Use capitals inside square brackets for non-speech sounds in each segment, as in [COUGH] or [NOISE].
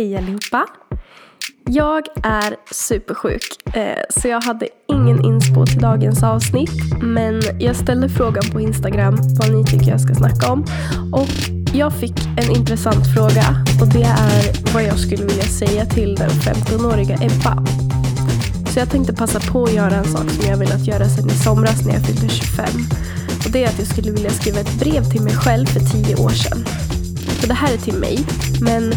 Hej allihopa! Jag är supersjuk, eh, så jag hade ingen inspo till dagens avsnitt. Men jag ställde frågan på Instagram vad ni tycker jag ska snacka om. Och jag fick en intressant fråga och det är vad jag skulle vilja säga till den 15-åriga Ebba. Så jag tänkte passa på att göra en sak som jag velat göra sedan i somras när jag fyllde 25. Och det är att jag skulle vilja skriva ett brev till mig själv för 10 år sedan. Så det här är till mig. Men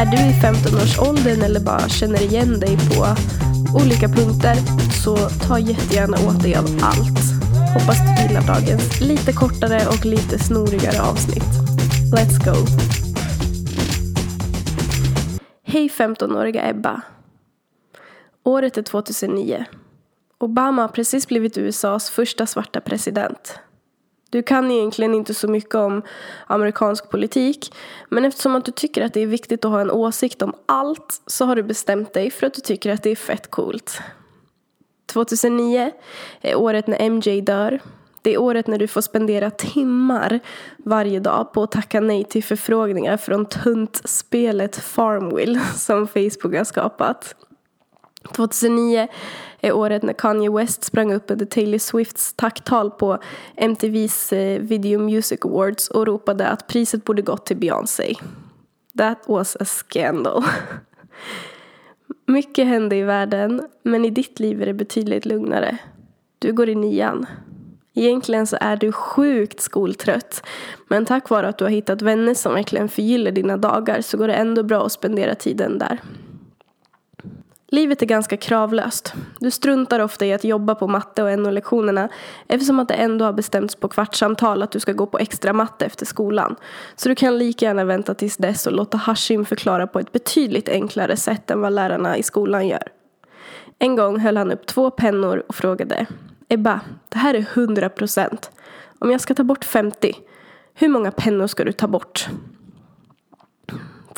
är du i 15-årsåldern eller bara känner igen dig på olika punkter så ta jättegärna åt dig av allt. Hoppas du gillar dagens lite kortare och lite snorigare avsnitt. Let's go! Hej 15-åriga Ebba. Året är 2009. Obama har precis blivit USAs första svarta president. Du kan egentligen inte så mycket om amerikansk politik men eftersom att du tycker att det är viktigt att ha en åsikt om allt så har du bestämt dig för att du tycker att det är fett coolt. 2009 är året när MJ dör. Det är året när du får spendera timmar varje dag på att tacka nej till förfrågningar från tuntspelet Farmville som Facebook har skapat. 2009 är året när Kanye West sprang upp under Taylor Swifts tacktal på MTVs eh, Video Music Awards och ropade att priset borde gått till Beyoncé. That was a scandal. Mycket hände i världen, men i ditt liv är det betydligt lugnare. Du går i nian. Egentligen så är du sjukt skoltrött. Men tack vare att du har hittat vänner som verkligen förgyller dina dagar så går det ändå bra att spendera tiden där. Livet är ganska kravlöst. Du struntar ofta i att jobba på matte och NO-lektionerna eftersom att det ändå har bestämts på kvartssamtal att du ska gå på extra matte efter skolan. Så du kan lika gärna vänta tills dess och låta Hashim förklara på ett betydligt enklare sätt än vad lärarna i skolan gör. En gång höll han upp två pennor och frågade Ebba, det här är 100 procent. Om jag ska ta bort 50, hur många pennor ska du ta bort?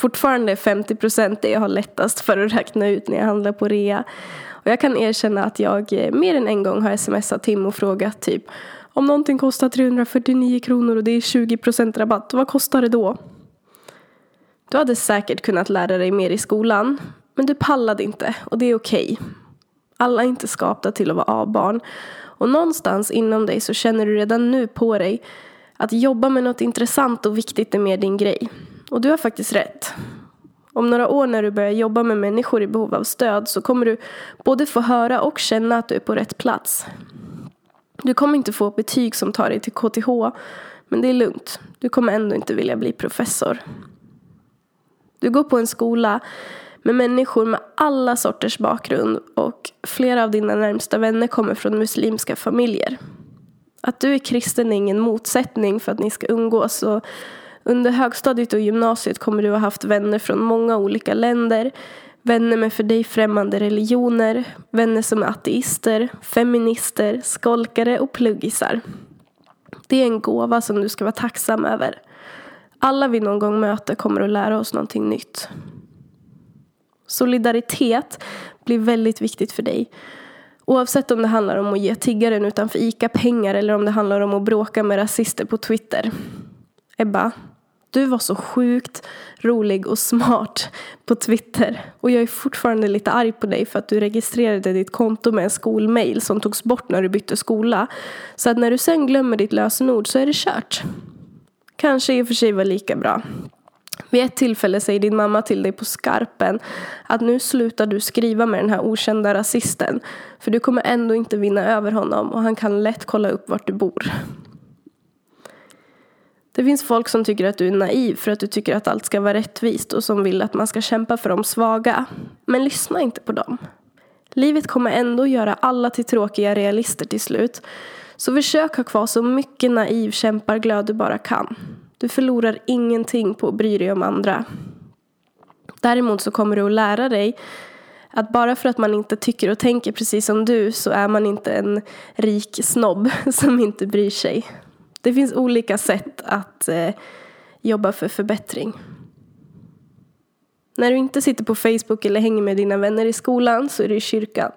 Fortfarande är 50 procent det jag har lättast för att räkna ut när jag handlar på rea. Och jag kan erkänna att jag eh, mer än en gång har smsat Tim och frågat typ om någonting kostar 349 kronor och det är 20 procent rabatt, vad kostar det då? Du hade säkert kunnat lära dig mer i skolan, men du pallade inte och det är okej. Okay. Alla är inte skapta till att vara A-barn och någonstans inom dig så känner du redan nu på dig att jobba med något intressant och viktigt är mer din grej. Och du har faktiskt rätt. Om några år när du börjar jobba med människor i behov av stöd så kommer du både få höra och känna att du är på rätt plats. Du kommer inte få betyg som tar dig till KTH, men det är lugnt. Du kommer ändå inte vilja bli professor. Du går på en skola med människor med alla sorters bakgrund och flera av dina närmsta vänner kommer från muslimska familjer. Att du är kristen är ingen motsättning för att ni ska umgås och under högstadiet och gymnasiet kommer du ha haft vänner från många olika länder. Vänner med för dig främmande religioner, vänner som är ateister, feminister, skolkare och pluggisar. Det är en gåva som du ska vara tacksam över. Alla vi någon gång möter kommer att lära oss någonting nytt. Solidaritet blir väldigt viktigt för dig. Oavsett om det handlar om att ge tiggaren utanför ICA pengar eller om det handlar om att bråka med rasister på Twitter. Ebba, du var så sjukt rolig och smart på Twitter. Och jag är fortfarande lite arg på dig för att du registrerade ditt konto med en skolmail som togs bort när du bytte skola. Så att när du sen glömmer ditt lösenord så är det kört. Kanske i och för sig var lika bra. Vid ett tillfälle säger din mamma till dig på skarpen att nu slutar du skriva med den här okända rasisten. För du kommer ändå inte vinna över honom och han kan lätt kolla upp vart du bor. Det finns folk som tycker att du är naiv för att du tycker att allt ska vara rättvist och som vill att man ska kämpa för de svaga. Men lyssna inte på dem. Livet kommer ändå göra alla till tråkiga realister till slut. Så försök ha kvar så mycket naiv kämparglöd du bara kan. Du förlorar ingenting på att bry dig om andra. Däremot så kommer du att lära dig att bara för att man inte tycker och tänker precis som du så är man inte en rik snobb [LAUGHS] som inte bryr sig. Det finns olika sätt att eh, jobba för förbättring. När du inte sitter på Facebook eller hänger med dina vänner i skolan så är du i kyrkan.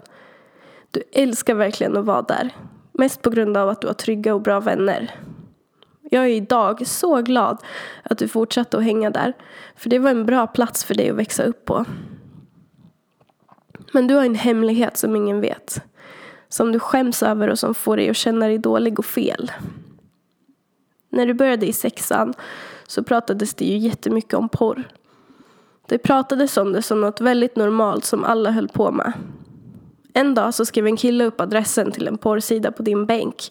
Du älskar verkligen att vara där. Mest på grund av att du har trygga och bra vänner. Jag är idag så glad att du fortsatte att hänga där. För det var en bra plats för dig att växa upp på. Men du har en hemlighet som ingen vet. Som du skäms över och som får dig att känna dig dålig och fel. När du började i sexan så pratades det ju jättemycket om porr. Det pratades om det som något väldigt normalt som alla höll på med. En dag så skrev en kille upp adressen till en porrsida på din bänk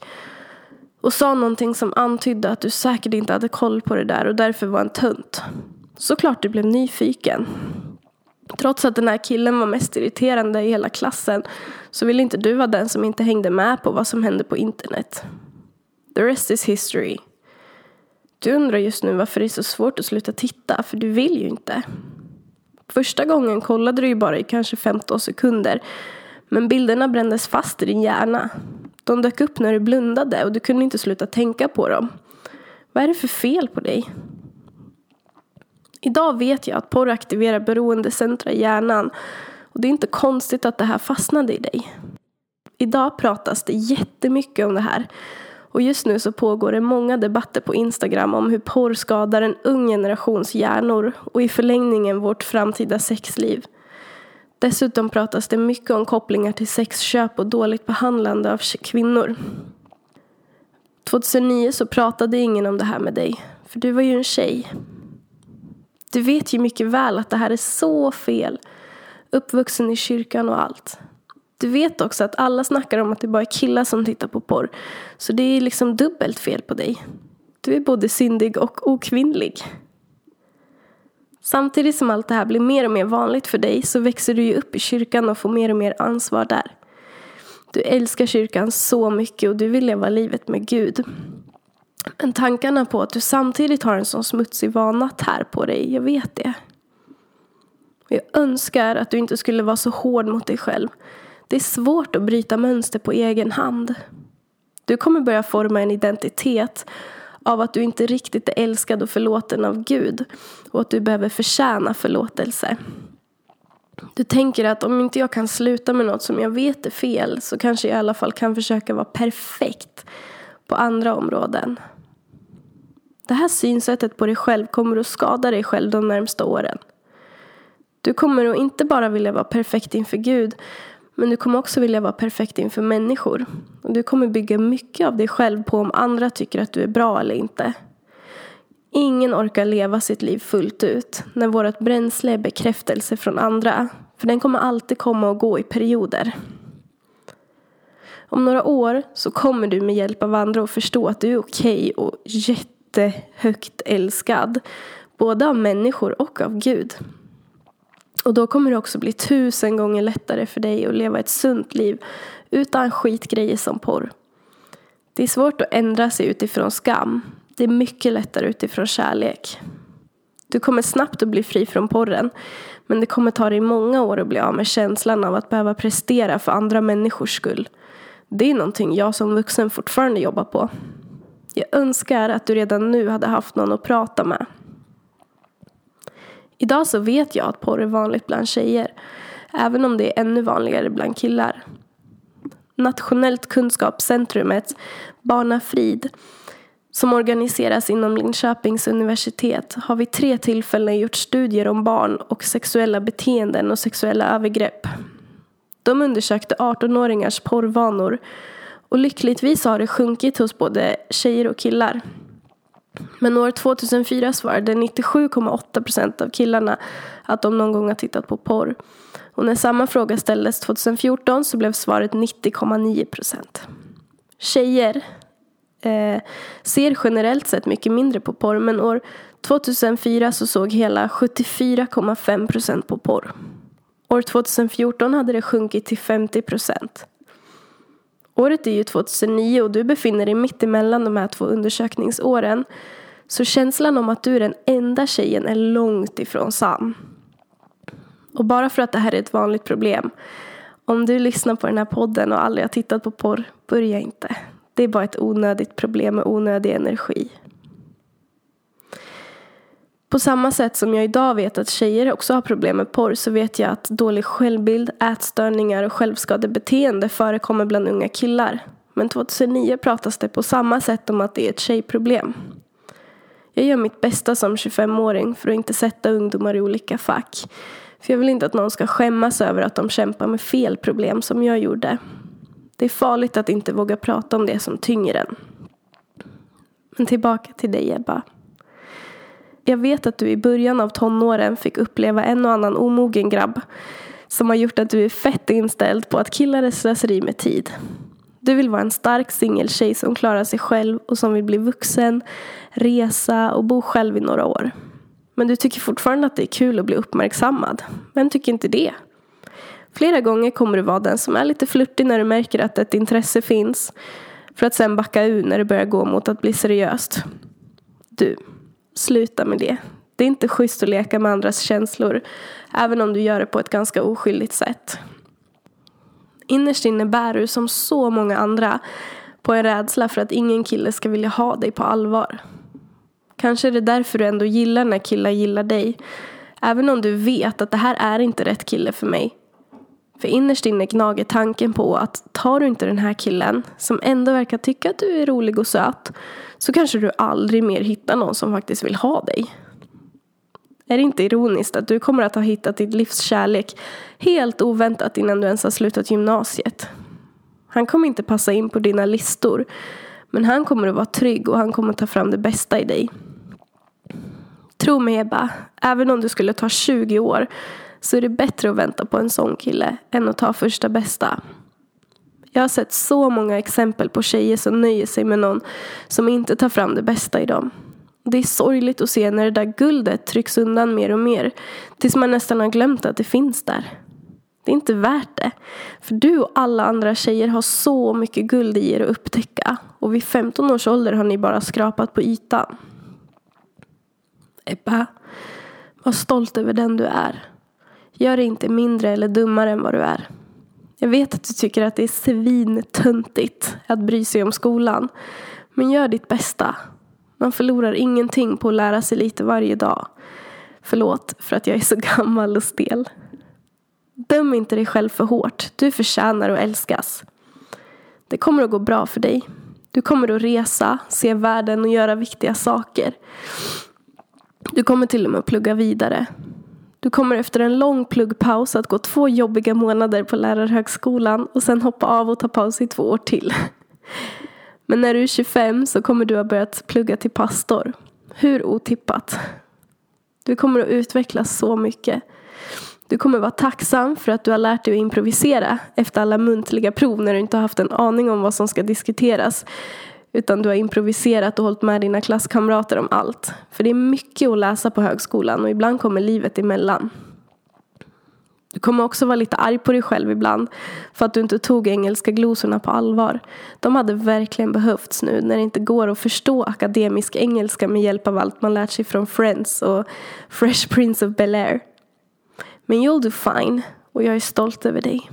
och sa någonting som antydde att du säkert inte hade koll på det där och därför var en tunt. Såklart du blev nyfiken. Trots att den här killen var mest irriterande i hela klassen så ville inte du vara den som inte hängde med på vad som hände på internet. The rest is history. Du undrar just nu varför det är så svårt att sluta titta, för du vill ju inte. Första gången kollade du ju bara i kanske 15 sekunder. Men bilderna brändes fast i din hjärna. De dök upp när du blundade och du kunde inte sluta tänka på dem. Vad är det för fel på dig? Idag vet jag att porr aktiverar beroendecentra i hjärnan och det är inte konstigt att det här fastnade i dig. Idag pratas det jättemycket om det här och just nu så pågår det många debatter på Instagram om hur porr skadar en ung generations hjärnor och i förlängningen vårt framtida sexliv. Dessutom pratas det mycket om kopplingar till sexköp och dåligt behandlande av kvinnor. 2009 så pratade ingen om det här med dig, för du var ju en tjej. Du vet ju mycket väl att det här är så fel. Uppvuxen i kyrkan och allt. Du vet också att alla snackar om att det bara är killar som tittar på porr. Så det är liksom dubbelt fel på dig. Du är både syndig och okvinnlig. Samtidigt som allt det här blir mer och mer vanligt för dig så växer du ju upp i kyrkan och får mer och mer ansvar där. Du älskar kyrkan så mycket och du vill leva livet med Gud. Men tankarna på att du samtidigt har en sån smutsig vana tär på dig, jag vet det. Jag önskar att du inte skulle vara så hård mot dig själv. Det är svårt att bryta mönster på egen hand. Du kommer börja forma en identitet av att du inte riktigt är älskad och förlåten av Gud och att du behöver förtjäna förlåtelse. Du tänker att om inte jag kan sluta med något som jag vet är fel så kanske jag i alla fall kan försöka vara perfekt på andra områden. Det här synsättet på dig själv kommer att skada dig själv de närmsta åren. Du kommer att inte bara vilja vara perfekt inför Gud men du kommer också vilja vara perfekt inför människor. Och du kommer bygga mycket av dig själv på om andra tycker att du är bra eller inte. Ingen orkar leva sitt liv fullt ut när vårt bränsle är bekräftelse från andra. För den kommer alltid komma och gå i perioder. Om några år så kommer du med hjälp av andra att förstå att du är okej okay och jättehögt älskad. Både av människor och av Gud. Och då kommer det också bli tusen gånger lättare för dig att leva ett sunt liv utan skitgrejer som porr. Det är svårt att ändra sig utifrån skam. Det är mycket lättare utifrån kärlek. Du kommer snabbt att bli fri från porren. Men det kommer ta dig många år att bli av med känslan av att behöva prestera för andra människors skull. Det är någonting jag som vuxen fortfarande jobbar på. Jag önskar att du redan nu hade haft någon att prata med. Idag så vet jag att porr är vanligt bland tjejer. Även om det är ännu vanligare bland killar. Nationellt kunskapscentrumet Barnafrid som organiseras inom Linköpings universitet har vid tre tillfällen gjort studier om barn och sexuella beteenden och sexuella övergrepp. De undersökte 18-åringars porrvanor och lyckligtvis har det sjunkit hos både tjejer och killar. Men år 2004 svarade 97,8 procent av killarna att de någon gång har tittat på porr. Och när samma fråga ställdes 2014 så blev svaret 90,9 procent. Tjejer eh, ser generellt sett mycket mindre på porr men år 2004 så såg hela 74,5 procent på porr. År 2014 hade det sjunkit till 50 procent. Året är ju 2009 och du befinner dig mitt emellan de här två undersökningsåren. Så känslan om att du är den enda tjejen är långt ifrån sann. Och bara för att det här är ett vanligt problem. Om du lyssnar på den här podden och aldrig har tittat på porr, börja inte. Det är bara ett onödigt problem med onödig energi. På samma sätt som jag idag vet att tjejer också har problem med porr så vet jag att dålig självbild, ätstörningar och självskadebeteende förekommer bland unga killar. Men 2009 pratas det på samma sätt om att det är ett tjejproblem. Jag gör mitt bästa som 25-åring för att inte sätta ungdomar i olika fack. För jag vill inte att någon ska skämmas över att de kämpar med fel problem som jag gjorde. Det är farligt att inte våga prata om det som tynger en. Men tillbaka till dig Ebba. Jag vet att du i början av tonåren fick uppleva en och annan omogen grabb som har gjort att du är fett inställd på att killar är slöseri med tid. Du vill vara en stark singeltjej som klarar sig själv och som vill bli vuxen, resa och bo själv i några år. Men du tycker fortfarande att det är kul att bli uppmärksammad. Vem tycker inte det? Flera gånger kommer du vara den som är lite flörtig när du märker att ett intresse finns. För att sen backa ur när det börjar gå mot att bli seriöst. Du, sluta med det. Det är inte schysst att leka med andras känslor. Även om du gör det på ett ganska oskyldigt sätt. Innerst inne bär du som så många andra på en rädsla för att ingen kille ska vilja ha dig på allvar. Kanske är det därför du ändå gillar när killar gillar dig. Även om du vet att det här är inte rätt kille för mig. För innerst inne gnager tanken på att tar du inte den här killen som ändå verkar tycka att du är rolig och söt så kanske du aldrig mer hittar någon som faktiskt vill ha dig. Är det inte ironiskt att du kommer att ha hittat ditt livs kärlek helt oväntat innan du ens har slutat gymnasiet? Han kommer inte passa in på dina listor men han kommer att vara trygg och han kommer att ta fram det bästa i dig. Tro mig Ebba, även om du skulle ta 20 år så är det bättre att vänta på en sån kille än att ta första bästa. Jag har sett så många exempel på tjejer som nöjer sig med någon som inte tar fram det bästa i dem. Det är sorgligt att se när det där guldet trycks undan mer och mer tills man nästan har glömt att det finns där. Det är inte värt det. För du och alla andra tjejer har så mycket guld i er att upptäcka och vid 15 års ålder har ni bara skrapat på ytan. Ebba, var stolt över den du är. Gör dig inte mindre eller dummare än vad du är. Jag vet att du tycker att det är svintöntigt att bry sig om skolan. Men gör ditt bästa. Man förlorar ingenting på att lära sig lite varje dag. Förlåt för att jag är så [LAUGHS] gammal och stel. Döm inte dig själv för hårt. Du förtjänar att älskas. Det kommer att gå bra för dig. Du kommer att resa, se världen och göra viktiga saker. Du kommer till och med att plugga vidare. Du kommer efter en lång pluggpaus att gå två jobbiga månader på lärarhögskolan och sen hoppa av och ta paus i två år till. [LAUGHS] Men när du är 25 så kommer du ha börjat plugga till pastor. Hur otippat? Du kommer att utvecklas så mycket. Du kommer vara tacksam för att du har lärt dig att improvisera efter alla muntliga prov när du inte har haft en aning om vad som ska diskuteras. Utan du har improviserat och hållit med dina klasskamrater om allt. För det är mycket att läsa på högskolan och ibland kommer livet emellan. Du kommer också vara lite arg på dig själv ibland för att du inte tog engelska glosorna på allvar. De hade verkligen behövts nu när det inte går att förstå akademisk engelska med hjälp av allt man lärt sig från Friends och Fresh Prince of Bel-Air. Men you'll do fine och jag är stolt över dig.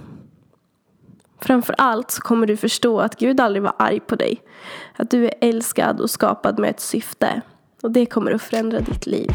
Framför allt så kommer du förstå att Gud aldrig var arg på dig. Att du är älskad och skapad med ett syfte. Och det kommer att förändra ditt liv.